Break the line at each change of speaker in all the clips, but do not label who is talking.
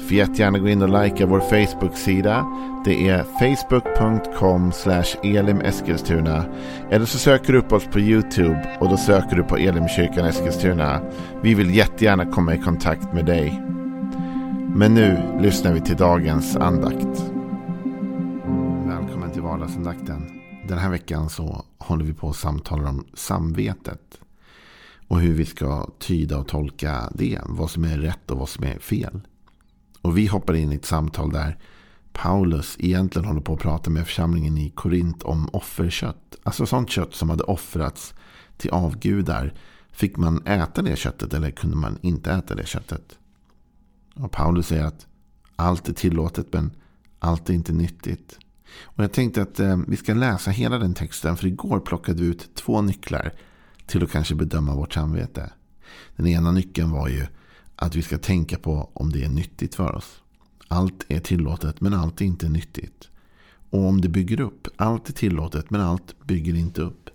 Får jättegärna gå in och likea vår Facebook-sida. Det är facebook.com elimeskilstuna. Eller så söker du upp oss på YouTube och då söker du på Elimkyrkan Eskilstuna. Vi vill jättegärna komma i kontakt med dig. Men nu lyssnar vi till dagens andakt. Välkommen till vardagsandakten. Den här veckan så håller vi på att samtala om samvetet. Och hur vi ska tyda och tolka det. Vad som är rätt och vad som är fel. Och vi hoppar in i ett samtal där Paulus egentligen håller på att prata med församlingen i Korint om offerkött. Alltså sånt kött som hade offrats till avgudar. Fick man äta det köttet eller kunde man inte äta det köttet? Och Paulus säger att allt är tillåtet men allt är inte nyttigt. Och jag tänkte att eh, vi ska läsa hela den texten för igår plockade vi ut två nycklar till att kanske bedöma vårt samvete. Den ena nyckeln var ju att vi ska tänka på om det är nyttigt för oss. Allt är tillåtet men allt är inte nyttigt. Och om det bygger upp. Allt är tillåtet men allt bygger inte upp.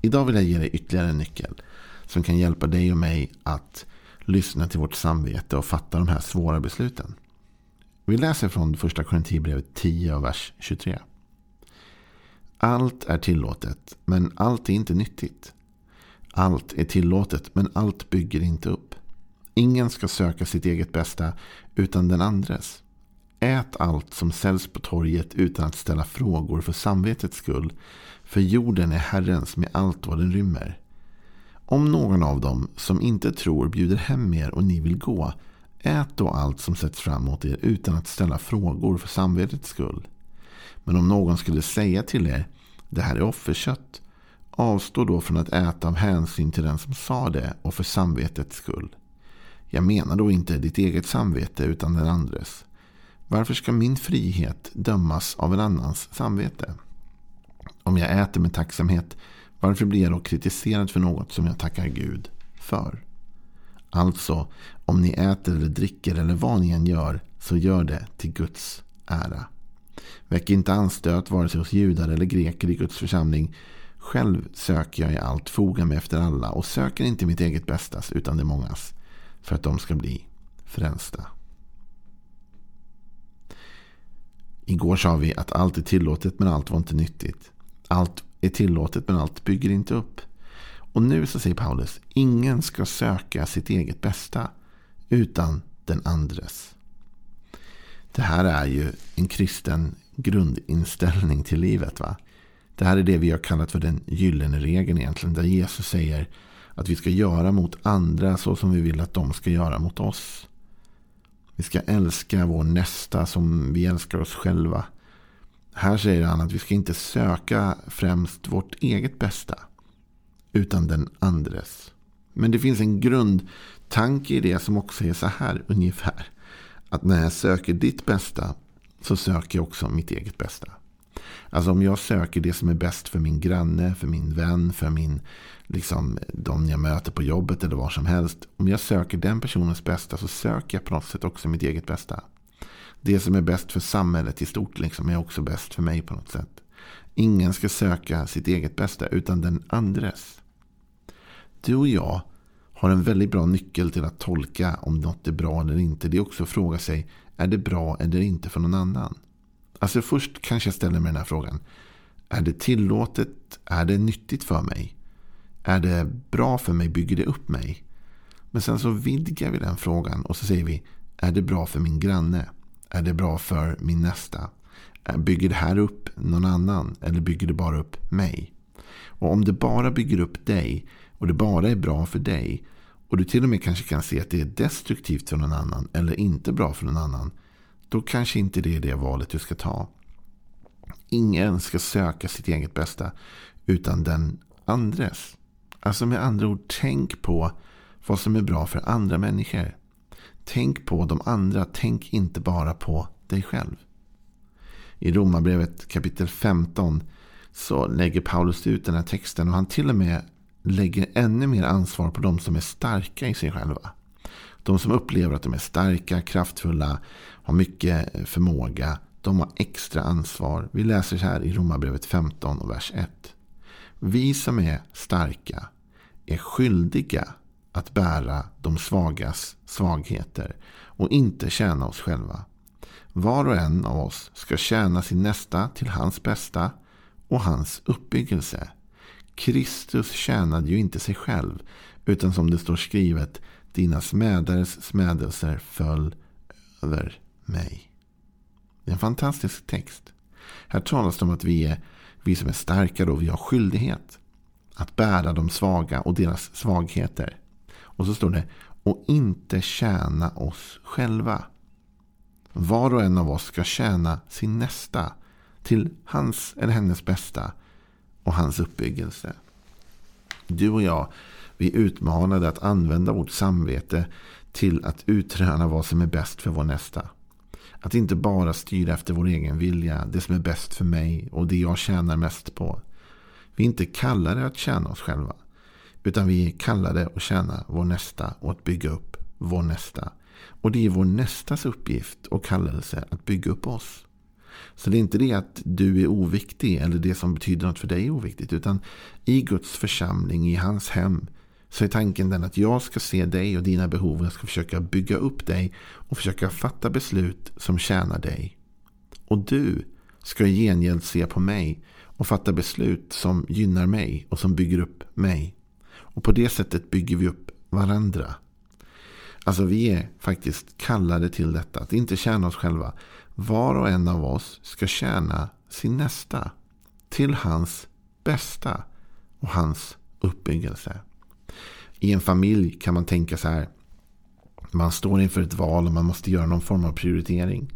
Idag vill jag ge dig ytterligare en nyckel. Som kan hjälpa dig och mig att lyssna till vårt samvete och fatta de här svåra besluten. Vi läser från första Korinthierbrevet 10 och vers 23. Allt är tillåtet men allt är inte nyttigt. Allt är tillåtet men allt bygger inte upp. Ingen ska söka sitt eget bästa utan den andres. Ät allt som säljs på torget utan att ställa frågor för samvetets skull. För jorden är Herrens med allt vad den rymmer. Om någon av dem som inte tror bjuder hem er och ni vill gå. Ät då allt som sätts fram mot er utan att ställa frågor för samvetets skull. Men om någon skulle säga till er, det här är offerkött. Avstå då från att äta av hänsyn till den som sa det och för samvetets skull. Jag menar då inte ditt eget samvete utan den andres. Varför ska min frihet dömas av en annans samvete? Om jag äter med tacksamhet, varför blir jag då kritiserad för något som jag tackar Gud för? Alltså, om ni äter eller dricker eller vad ni än gör, så gör det till Guds ära. Väck inte anstöt vare sig hos judar eller greker i Guds församling. Själv söker jag i allt, fogar mig efter alla och söker inte mitt eget bästas utan det mångas för att de ska bli frälsta. Igår sa vi att allt är tillåtet men allt var inte nyttigt. Allt är tillåtet men allt bygger inte upp. Och nu så säger Paulus, ingen ska söka sitt eget bästa utan den andres. Det här är ju en kristen grundinställning till livet. va? Det här är det vi har kallat för den gyllene regeln egentligen. Där Jesus säger att vi ska göra mot andra så som vi vill att de ska göra mot oss. Vi ska älska vår nästa som vi älskar oss själva. Här säger han att vi ska inte söka främst vårt eget bästa. Utan den andres. Men det finns en grundtanke i det som också är så här ungefär. Att när jag söker ditt bästa så söker jag också mitt eget bästa. Alltså om jag söker det som är bäst för min granne, för min vän, för min, liksom, de jag möter på jobbet eller var som helst. Om jag söker den personens bästa så söker jag på något sätt också mitt eget bästa. Det som är bäst för samhället i stort liksom, är också bäst för mig på något sätt. Ingen ska söka sitt eget bästa utan den andres. Du och jag har en väldigt bra nyckel till att tolka om något är bra eller inte. Det är också att fråga sig, är det bra eller inte för någon annan? Alltså först kanske jag ställer mig den här frågan. Är det tillåtet? Är det nyttigt för mig? Är det bra för mig? Bygger det upp mig? Men sen så vidgar vi den frågan och så säger vi. Är det bra för min granne? Är det bra för min nästa? Bygger det här upp någon annan? Eller bygger det bara upp mig? Och om det bara bygger upp dig och det bara är bra för dig och du till och med kanske kan se att det är destruktivt för någon annan eller inte bra för någon annan då kanske inte det är det valet du ska ta. Ingen ska söka sitt eget bästa utan den andres. Alltså med andra ord, tänk på vad som är bra för andra människor. Tänk på de andra, tänk inte bara på dig själv. I Romarbrevet kapitel 15 så lägger Paulus ut den här texten och han till och med lägger ännu mer ansvar på de som är starka i sig själva. De som upplever att de är starka, kraftfulla, har mycket eh, förmåga. De har extra ansvar. Vi läser så här i Romarbrevet 15 och vers 1. Vi som är starka är skyldiga att bära de svagas svagheter och inte tjäna oss själva. Var och en av oss ska tjäna sin nästa till hans bästa och hans uppbyggelse. Kristus tjänade ju inte sig själv, utan som det står skrivet, dina smädares smädelser föll över mig. Det är en fantastisk text. Här talas det om att vi, är, vi som är starka då, vi har skyldighet att bära de svaga och deras svagheter. Och så står det, och inte tjäna oss själva. Var och en av oss ska tjäna sin nästa till hans eller hennes bästa och hans uppbyggelse. Du och jag, vi är utmanade att använda vårt samvete till att utröna vad som är bäst för vår nästa. Att inte bara styra efter vår egen vilja, det som är bäst för mig och det jag tjänar mest på. Vi är inte kallade att tjäna oss själva. Utan vi är kallade att tjäna vår nästa och att bygga upp vår nästa. Och det är vår nästas uppgift och kallelse att bygga upp oss. Så det är inte det att du är oviktig eller det som betyder något för dig är oviktigt. Utan i Guds församling, i hans hem, så är tanken den att jag ska se dig och dina behov. Och jag ska försöka bygga upp dig och försöka fatta beslut som tjänar dig. Och du ska i gengäld se på mig och fatta beslut som gynnar mig och som bygger upp mig. Och på det sättet bygger vi upp varandra. Alltså vi är faktiskt kallade till detta. Att inte tjäna oss själva. Var och en av oss ska tjäna sin nästa. Till hans bästa och hans uppbyggelse. I en familj kan man tänka så här. Man står inför ett val och man måste göra någon form av prioritering.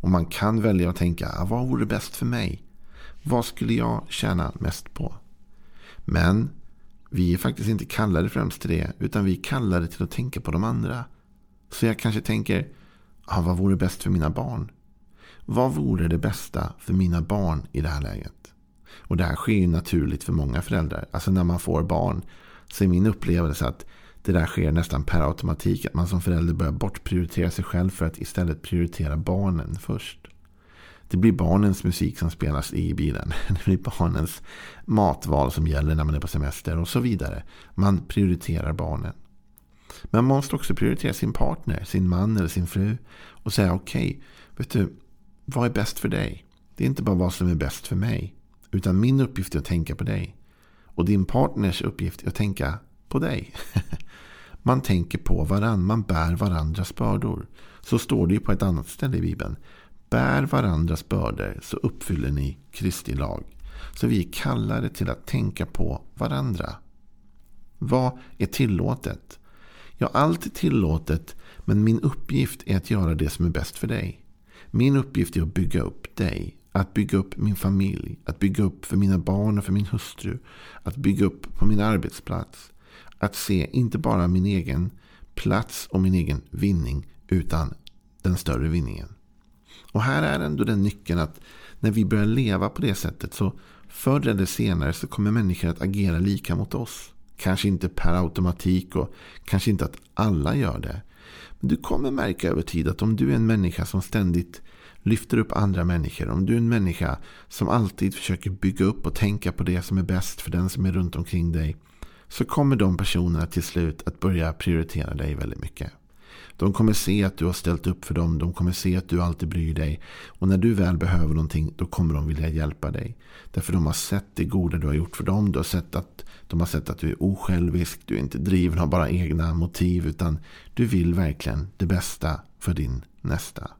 Och man kan välja att tänka, ah, vad vore bäst för mig? Vad skulle jag tjäna mest på? Men vi är faktiskt inte kallade främst till det. Utan vi är kallade till att tänka på de andra. Så jag kanske tänker, ah, vad vore bäst för mina barn? Vad vore det bästa för mina barn i det här läget? Och det här sker ju naturligt för många föräldrar. Alltså när man får barn så är min upplevelse att det där sker nästan per automatik. Att man som förälder börjar bortprioritera sig själv för att istället prioritera barnen först. Det blir barnens musik som spelas i bilen. Det blir barnens matval som gäller när man är på semester och så vidare. Man prioriterar barnen. Men man måste också prioritera sin partner, sin man eller sin fru. Och säga okej, okay, vet du, vad är bäst för dig? Det är inte bara vad som är bäst för mig. Utan min uppgift är att tänka på dig. Och din partners uppgift är att tänka på dig. Man tänker på varandra, man bär varandras bördor. Så står det ju på ett annat ställe i Bibeln. Bär varandras bördor så uppfyller ni Kristi lag. Så vi är kallade till att tänka på varandra. Vad är tillåtet? Ja, allt är tillåtet, men min uppgift är att göra det som är bäst för dig. Min uppgift är att bygga upp dig. Att bygga upp min familj. Att bygga upp för mina barn och för min hustru. Att bygga upp på min arbetsplats. Att se inte bara min egen plats och min egen vinning. Utan den större vinningen. Och här är ändå den nyckeln att när vi börjar leva på det sättet så förr eller senare så kommer människor att agera lika mot oss. Kanske inte per automatik och kanske inte att alla gör det. Men du kommer märka över tid att om du är en människa som ständigt lyfter upp andra människor. Om du är en människa som alltid försöker bygga upp och tänka på det som är bäst för den som är runt omkring dig. Så kommer de personerna till slut att börja prioritera dig väldigt mycket. De kommer se att du har ställt upp för dem. De kommer se att du alltid bryr dig. Och när du väl behöver någonting då kommer de vilja hjälpa dig. Därför de har sett det goda du har gjort för dem. Du har sett att, de har sett att du är osjälvisk. Du är inte driven av bara egna motiv. Utan du vill verkligen det bästa för din nästa.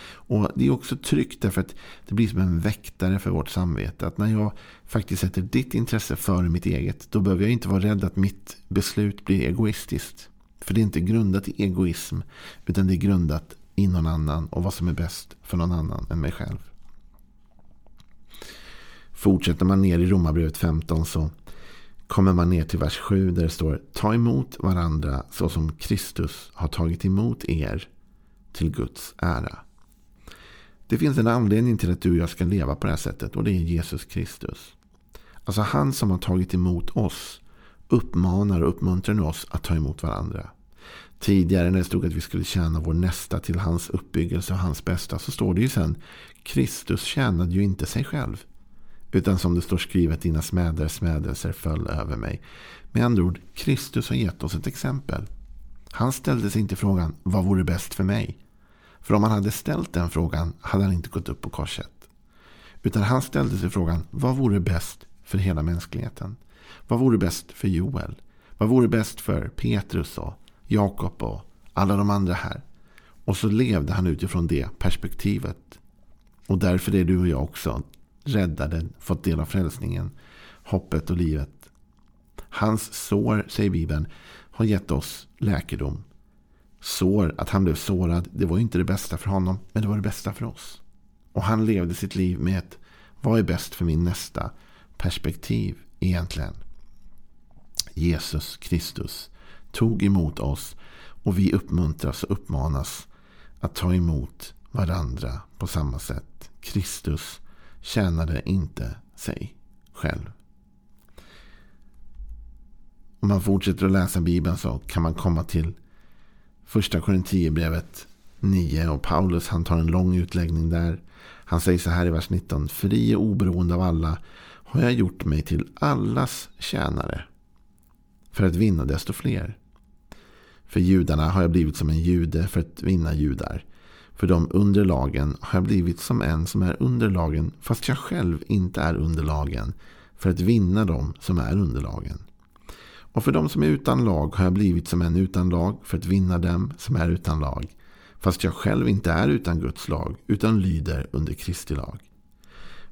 Och Det är också tryggt därför att det blir som en väktare för vårt samvete. Att när jag faktiskt sätter ditt intresse före mitt eget. Då behöver jag inte vara rädd att mitt beslut blir egoistiskt. För det är inte grundat i egoism. Utan det är grundat i någon annan. Och vad som är bäst för någon annan än mig själv. Fortsätter man ner i Romarbrevet 15 så kommer man ner till vers 7 där det står Ta emot varandra så som Kristus har tagit emot er till Guds ära. Det finns en anledning till att du och jag ska leva på det här sättet och det är Jesus Kristus. Alltså han som har tagit emot oss uppmanar och uppmuntrar nu oss att ta emot varandra. Tidigare när det stod att vi skulle tjäna vår nästa till hans uppbyggelse och hans bästa så står det ju sen Kristus tjänade ju inte sig själv. Utan som det står skrivet, dina smäders smädelser föll över mig. Med andra ord, Kristus har gett oss ett exempel. Han ställde sig inte frågan, vad vore bäst för mig? För om han hade ställt den frågan hade han inte gått upp på korset. Utan han ställde sig frågan, vad vore bäst för hela mänskligheten? Vad vore bäst för Joel? Vad vore bäst för Petrus och Jakob och alla de andra här? Och så levde han utifrån det perspektivet. Och därför är du och jag också räddade, fått del av frälsningen, hoppet och livet. Hans sår, säger Bibeln, har gett oss läkedom. Sår, att han blev sårad, det var inte det bästa för honom, men det var det bästa för oss. Och han levde sitt liv med ett vad är bäst för min nästa perspektiv egentligen. Jesus Kristus tog emot oss och vi uppmuntras och uppmanas att ta emot varandra på samma sätt. Kristus tjänade inte sig själv. Om man fortsätter att läsa Bibeln så kan man komma till första Korinthierbrevet 9 och Paulus han tar en lång utläggning där. Han säger så här i vers 19. Fri och oberoende av alla har jag gjort mig till allas tjänare för att vinna desto fler. För judarna har jag blivit som en jude för att vinna judar. För de under lagen har jag blivit som en som är under lagen fast jag själv inte är under lagen för att vinna dem som är under lagen. Och för dem som är utan lag har jag blivit som en utan lag för att vinna dem som är utan lag. Fast jag själv inte är utan Guds lag utan lyder under Kristi lag.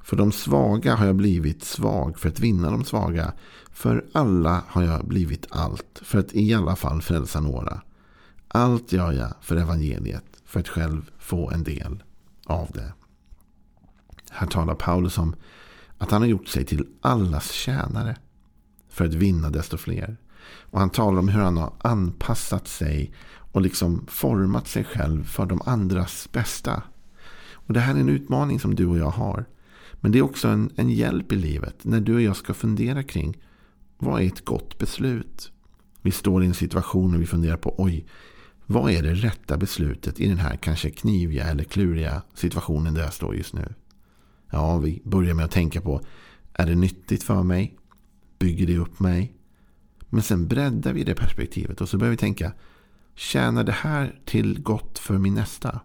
För de svaga har jag blivit svag för att vinna de svaga. För alla har jag blivit allt för att i alla fall frälsa några. Allt gör jag för evangeliet för att själv få en del av det. Här talar Paulus om att han har gjort sig till allas tjänare för att vinna desto fler. Och han talar om hur han har anpassat sig och liksom format sig själv för de andras bästa. Och Det här är en utmaning som du och jag har. Men det är också en, en hjälp i livet när du och jag ska fundera kring vad är ett gott beslut? Vi står i en situation och vi funderar på oj, vad är det rätta beslutet i den här kanske kniviga eller kluriga situationen där jag står just nu? Ja, vi börjar med att tänka på är det nyttigt för mig? Bygger det upp mig? Men sen breddar vi det perspektivet och så börjar vi tänka tjänar det här till gott för min nästa?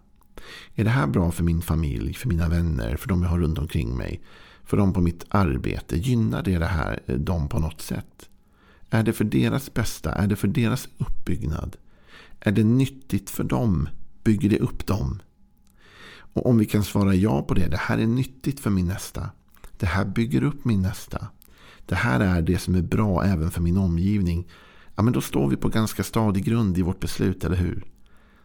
Är det här bra för min familj, för mina vänner, för de jag har runt omkring mig? För dem på mitt arbete? Gynnar det, det här eh, dem på något sätt? Är det för deras bästa? Är det för deras uppbyggnad? Är det nyttigt för dem? Bygger det upp dem? Och om vi kan svara ja på det, det här är nyttigt för min nästa. Det här bygger upp min nästa. Det här är det som är bra även för min omgivning. Ja, men då står vi på ganska stadig grund i vårt beslut, eller hur?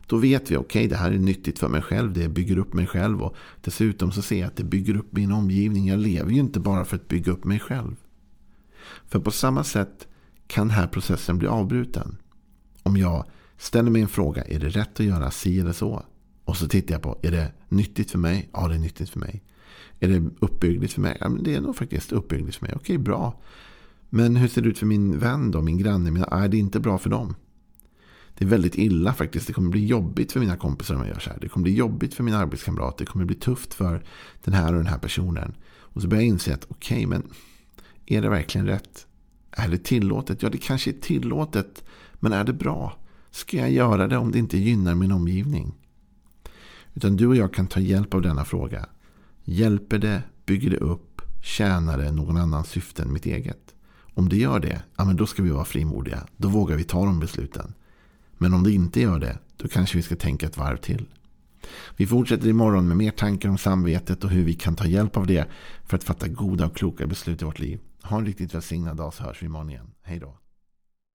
Då vet vi, okej, okay, det här är nyttigt för mig själv. Det bygger upp mig själv. Och dessutom så ser jag att det bygger upp min omgivning. Jag lever ju inte bara för att bygga upp mig själv. För på samma sätt kan den här processen bli avbruten. Om jag ställer mig en fråga, är det rätt att göra si eller så? Och så tittar jag på, är det nyttigt för mig? Ja, det är nyttigt för mig. Är det uppbyggligt för mig? Ja, men det är nog faktiskt uppbyggligt för mig. Okej, bra. Men hur ser det ut för min vän då, min granne? Mina, är det inte bra för dem? Det är väldigt illa faktiskt. Det kommer bli jobbigt för mina kompisar om jag gör så här. Det kommer bli jobbigt för mina arbetskamrater. Det kommer bli tufft för den här och den här personen. Och så börjar jag inse att okej, okay, men är det verkligen rätt? Är det tillåtet? Ja, det kanske är tillåtet. Men är det bra? Ska jag göra det om det inte gynnar min omgivning? Utan du och jag kan ta hjälp av denna fråga. Hjälper det? Bygger det upp? Tjänar det någon annans syfte än mitt eget? Om det gör det, ja, men då ska vi vara frimodiga. Då vågar vi ta de besluten. Men om det inte gör det, då kanske vi ska tänka ett varv till. Vi fortsätter imorgon med mer tankar om samvetet och hur vi kan ta hjälp av det för att fatta goda och kloka beslut i vårt liv. Ha en riktigt välsignad dag så hörs vi imorgon igen. Hej då.